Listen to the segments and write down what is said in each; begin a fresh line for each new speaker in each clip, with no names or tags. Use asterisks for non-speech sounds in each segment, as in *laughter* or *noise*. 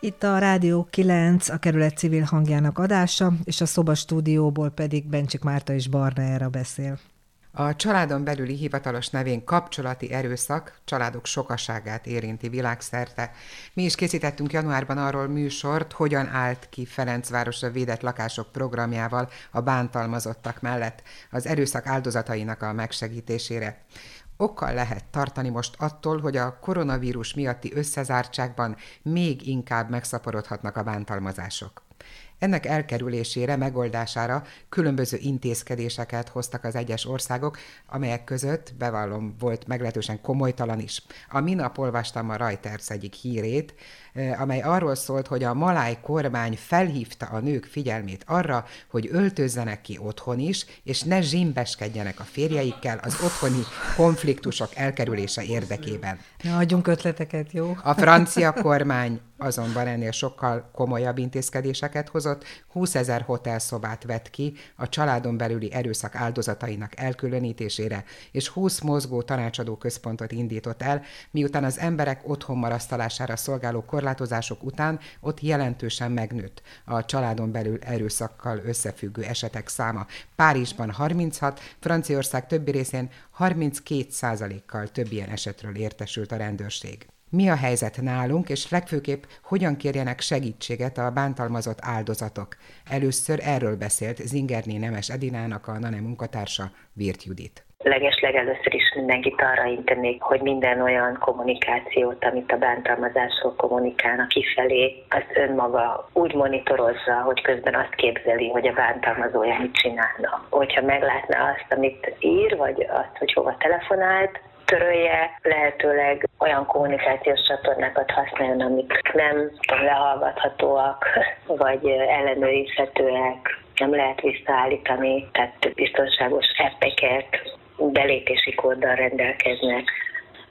Itt a Rádió 9, a kerület civil hangjának adása, és a szoba stúdióból pedig Bencsik Márta és Barna Era beszél.
A családon belüli hivatalos nevén kapcsolati erőszak családok sokaságát érinti világszerte. Mi is készítettünk januárban arról műsort, hogyan állt ki Ferencváros a védett lakások programjával a bántalmazottak mellett az erőszak áldozatainak a megsegítésére okkal lehet tartani most attól, hogy a koronavírus miatti összezártságban még inkább megszaporodhatnak a bántalmazások. Ennek elkerülésére, megoldására különböző intézkedéseket hoztak az egyes országok, amelyek között, bevallom, volt meglehetősen komolytalan is. A minap olvastam a Reuters egyik hírét, amely arról szólt, hogy a maláj kormány felhívta a nők figyelmét arra, hogy öltözzenek ki otthon is, és ne zsimbeskedjenek a férjeikkel az otthoni konfliktusok elkerülése érdekében.
Ne adjunk ötleteket, jó?
A francia kormány azonban ennél sokkal komolyabb intézkedéseket hozott, 20 ezer hotelszobát vett ki a családon belüli erőszak áldozatainak elkülönítésére, és 20 mozgó tanácsadó központot indított el, miután az emberek otthon marasztalására szolgáló korlátozások után ott jelentősen megnőtt a családon belül erőszakkal összefüggő esetek száma. Párizsban 36, Franciaország többi részén 32 százalékkal több ilyen esetről értesült a rendőrség. Mi a helyzet nálunk, és legfőképp hogyan kérjenek segítséget a bántalmazott áldozatok? Először erről beszélt Zingerné Nemes Edinának a NANE munkatársa, Virt Judit
leges legelőször is mindenkit arra intenék, hogy minden olyan kommunikációt, amit a bántalmazásról kommunikálnak kifelé, azt önmaga úgy monitorozza, hogy közben azt képzeli, hogy a bántalmazója mit csinálna. Hogyha meglátná azt, amit ír, vagy azt, hogy hova telefonált, törölje, lehetőleg olyan kommunikációs csatornákat használjon, amik nem lehallgathatóak, vagy ellenőrizhetőek, nem lehet visszaállítani, tehát biztonságos appeket, belépési kóddal rendelkeznek.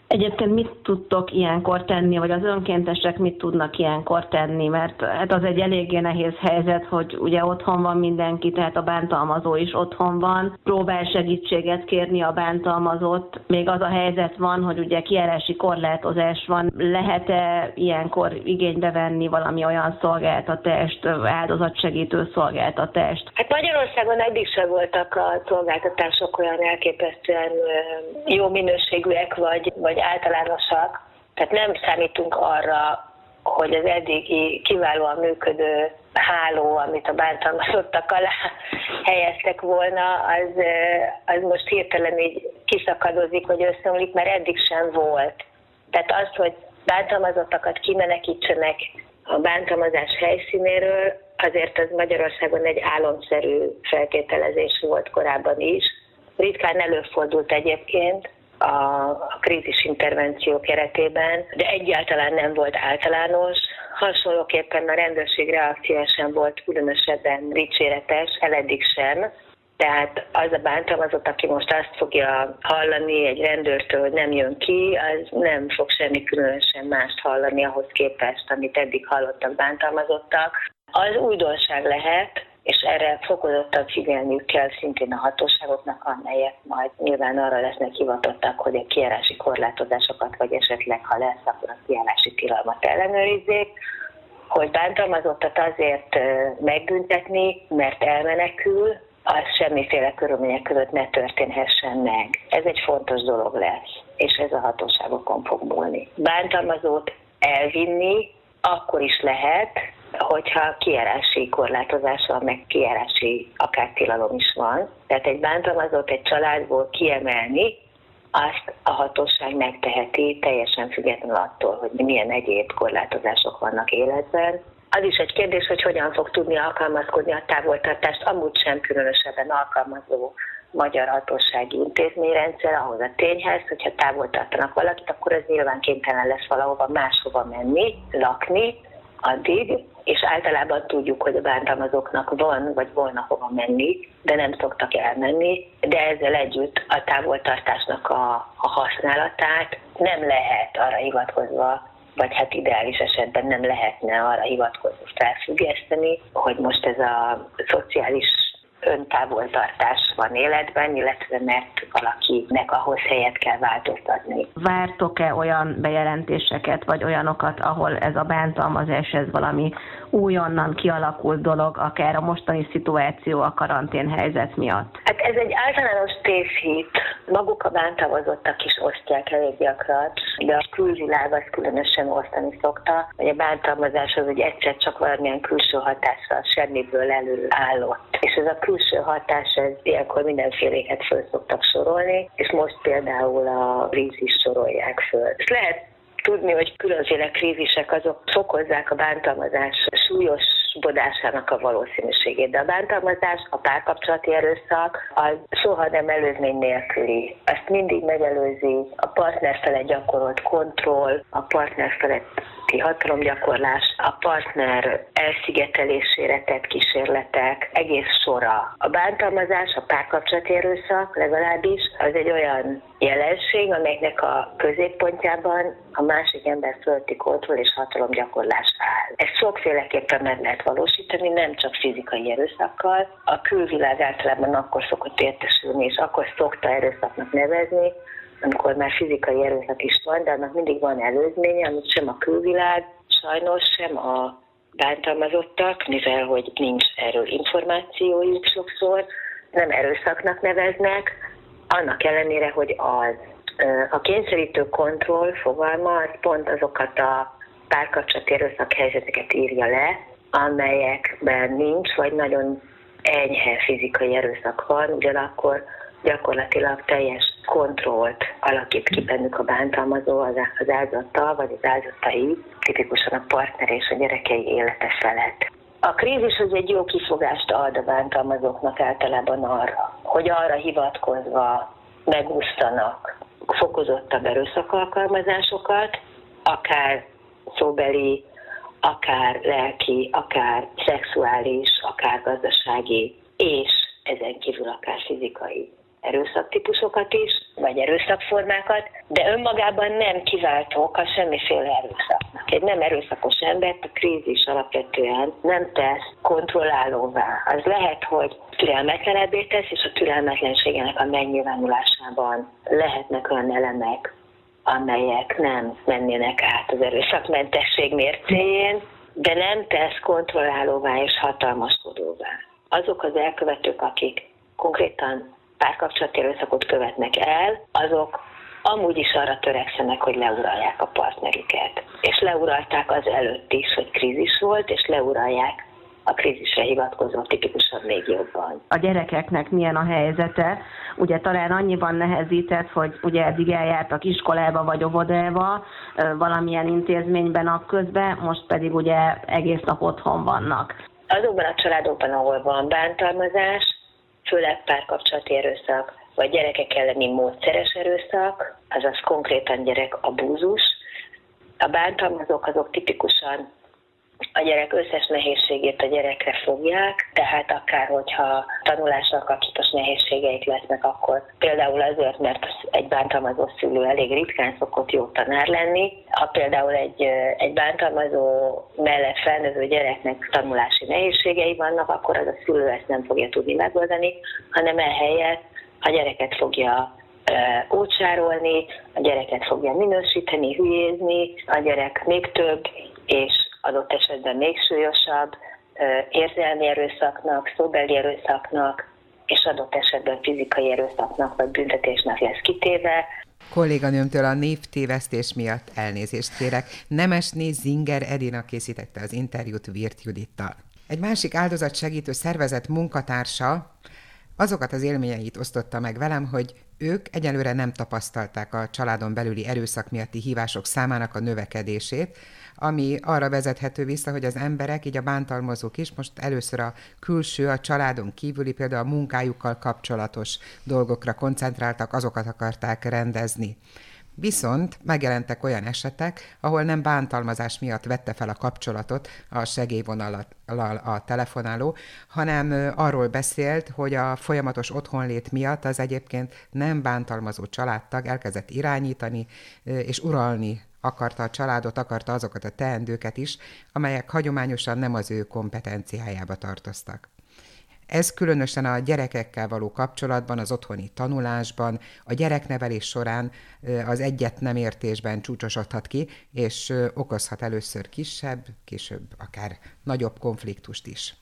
Egyébként mit tudtok ilyenkor tenni, vagy az önkéntesek mit tudnak ilyenkor tenni? Mert hát az egy eléggé nehéz helyzet, hogy ugye otthon van mindenki, tehát a bántalmazó is otthon van, próbál segítséget kérni a bántalmazott. Még az a helyzet van, hogy ugye kiárási korlátozás van. Lehet-e ilyenkor igénybe venni valami olyan szolgáltatást, áldozatsegítő szolgáltatást?
Hát Magyarországon eddig sem voltak a szolgáltatások olyan elképesztően jó minőségűek, vagy, vagy vagy általánosak, tehát nem számítunk arra, hogy az eddigi kiválóan működő háló, amit a bántalmazottak alá *laughs* helyeztek volna, az, az most hirtelen így kiszakadozik, vagy összeomlik, mert eddig sem volt. Tehát az, hogy bántalmazottakat kimenekítsenek a bántalmazás helyszínéről, azért az Magyarországon egy álomszerű feltételezés volt korábban is. Ritkán előfordult egyébként, a krízis intervenció keretében, de egyáltalán nem volt általános. Hasonlóképpen a rendőrség reakció sem volt különösebben dicséretes, eleddig sem. Tehát az a bántalmazott, aki most azt fogja hallani egy rendőrtől, hogy nem jön ki, az nem fog semmi különösen mást hallani ahhoz képest, amit eddig hallottak bántalmazottak. Az újdonság lehet, és erre fokozottan figyelniük kell szintén a hatóságoknak, amelyek majd nyilván arra lesznek hivatottak, hogy a kiárási korlátozásokat, vagy esetleg, ha lesz, akkor a kiárási tilalmat ellenőrizzék, hogy bántalmazottat azért megbüntetni, mert elmenekül, az semmiféle körülmények között ne történhessen meg. Ez egy fontos dolog lesz, és ez a hatóságokon fog múlni. Bántalmazót elvinni akkor is lehet, hogyha kiárási korlátozással, meg kiárási akár tilalom is van. Tehát egy bántalmazott egy családból kiemelni, azt a hatóság megteheti teljesen függetlenül attól, hogy milyen egyéb korlátozások vannak életben. Az is egy kérdés, hogy hogyan fog tudni alkalmazkodni a távoltartást, amúgy sem különösebben alkalmazó magyar hatósági intézményrendszer ahhoz a tényhez, hogyha távol tartanak valakit, akkor ez nyilván kénytelen lesz valahova máshova menni, lakni, addig, és általában tudjuk, hogy a bántalmazóknak van, vagy volna hova menni, de nem szoktak elmenni, de ezzel együtt a távoltartásnak a, a használatát nem lehet arra hivatkozva, vagy hát ideális esetben nem lehetne arra hivatkozva felfüggeszteni, hogy most ez a szociális öntávoltartás van életben, illetve mert valakinek ahhoz helyet kell változtatni.
Vártok-e olyan bejelentéseket, vagy olyanokat, ahol ez a bántalmazás, ez valami újonnan kialakult dolog, akár a mostani szituáció a karantén helyzet miatt?
Hát ez egy általános tévhit. Maguk a bántalmazottak is osztják elég gyakran, de a külvilág az különösen osztani szokta, hogy a bántalmazás az egy egyszer csak valamilyen külső hatással semmiből előállott. És ez a külső hatás, ez ilyenkor mindenféléket föl szoktak sorolni, és most például a krízis sorolják föl. És lehet tudni, hogy különféle krízisek azok fokozzák a bántalmazás súlyos bodásának a valószínűségét. De a bántalmazás, a párkapcsolati erőszak, az soha nem előzmény nélküli. Ezt mindig megelőzi a partner felett gyakorolt kontroll, a partner feletti hatalomgyakorlás, a partner elszigetelésére tett kísérletek, egész sora. A bántalmazás, a párkapcsolati erőszak legalábbis az egy olyan jelenség, amelynek a középpontjában a másik ember fölti kontroll és hatalomgyakorlás áll. Ezt sokféleképpen meg lehet valósítani, nem csak fizikai erőszakkal. A külvilág általában akkor szokott értesülni, és akkor szokta erőszaknak nevezni, amikor már fizikai erőszak is van, de annak mindig van előzménye, amit sem a külvilág, sajnos sem a bántalmazottak, mivel hogy nincs erről információjuk sokszor, nem erőszaknak neveznek, annak ellenére, hogy az. A kényszerítő kontroll fogalma az pont azokat a párkapcsolati erőszak helyzeteket írja le, amelyekben nincs, vagy nagyon enyhe fizikai erőszak van, ugyanakkor gyakorlatilag teljes kontrollt alakít ki bennük a bántalmazó az, az áldozattal, vagy az áldozatai, tipikusan a partner és a gyerekei élete felett. A krízis az egy jó kifogást ad a bántalmazóknak általában arra, hogy arra hivatkozva megúsztanak fokozottabb erőszakalkalmazásokat, akár szóbeli, akár lelki, akár szexuális, akár gazdasági, és ezen kívül akár fizikai erőszaktípusokat is, vagy erőszakformákat, de önmagában nem kiváltók a semmiféle erőszaknak. Egy nem erőszakos embert a krízis alapvetően nem tesz kontrollálóvá. Az lehet, hogy türelmetlenebbé tesz, és a türelmetlenségének a megnyilvánulásában lehetnek olyan elemek, amelyek nem mennének át az erőszakmentesség mércéjén, de nem tesz kontrollálóvá és hatalmaskodóvá. Azok az elkövetők, akik konkrétan párkapcsolati erőszakot követnek el, azok amúgy is arra törekszenek, hogy leuralják a partnerüket. És leuralták az előtt is, hogy krízis volt, és leuralják a krízisre hivatkozó tipikusan még jobban.
A gyerekeknek milyen a helyzete? Ugye talán annyiban nehezített, hogy ugye eddig eljártak iskolába vagy óvodába, valamilyen intézményben közben, most pedig ugye egész nap otthon vannak.
Azokban a családokban, ahol van bántalmazás, főleg párkapcsolati erőszak, vagy gyerekek elleni módszeres erőszak, azaz konkrétan gyerek abúzus. A bántalmazók azok tipikusan a gyerek összes nehézségét a gyerekre fogják, tehát akár hogyha tanulással kapcsolatos nehézségeik lesznek, akkor például azért, mert egy bántalmazó szülő elég ritkán szokott jó tanár lenni, ha például egy, egy bántalmazó mellett felnövő gyereknek tanulási nehézségei vannak, akkor az a szülő ezt nem fogja tudni megoldani, hanem ehelyett a gyereket fogja ócsárolni, a gyereket fogja minősíteni, hülyézni, a gyerek még több és adott esetben még súlyosabb érzelmi erőszaknak, szóbeli erőszaknak, és adott esetben fizikai erőszaknak vagy büntetésnek lesz kitéve.
Kolléganőmtől a névtévesztés miatt elnézést kérek. Nemesné Zinger Edina készítette az interjút Virt Judittal. Egy másik áldozat segítő szervezet munkatársa azokat az élményeit osztotta meg velem, hogy ők egyelőre nem tapasztalták a családon belüli erőszak miatti hívások számának a növekedését, ami arra vezethető vissza, hogy az emberek, így a bántalmazók is most először a külső, a családon kívüli, például a munkájukkal kapcsolatos dolgokra koncentráltak, azokat akarták rendezni. Viszont megjelentek olyan esetek, ahol nem bántalmazás miatt vette fel a kapcsolatot a segélyvonalal a telefonáló, hanem arról beszélt, hogy a folyamatos otthonlét miatt az egyébként nem bántalmazó családtag elkezdett irányítani és uralni akarta a családot, akarta azokat a teendőket is, amelyek hagyományosan nem az ő kompetenciájába tartoztak. Ez különösen a gyerekekkel való kapcsolatban, az otthoni tanulásban, a gyereknevelés során az egyet nem értésben csúcsosodhat ki, és okozhat először kisebb, később akár nagyobb konfliktust is.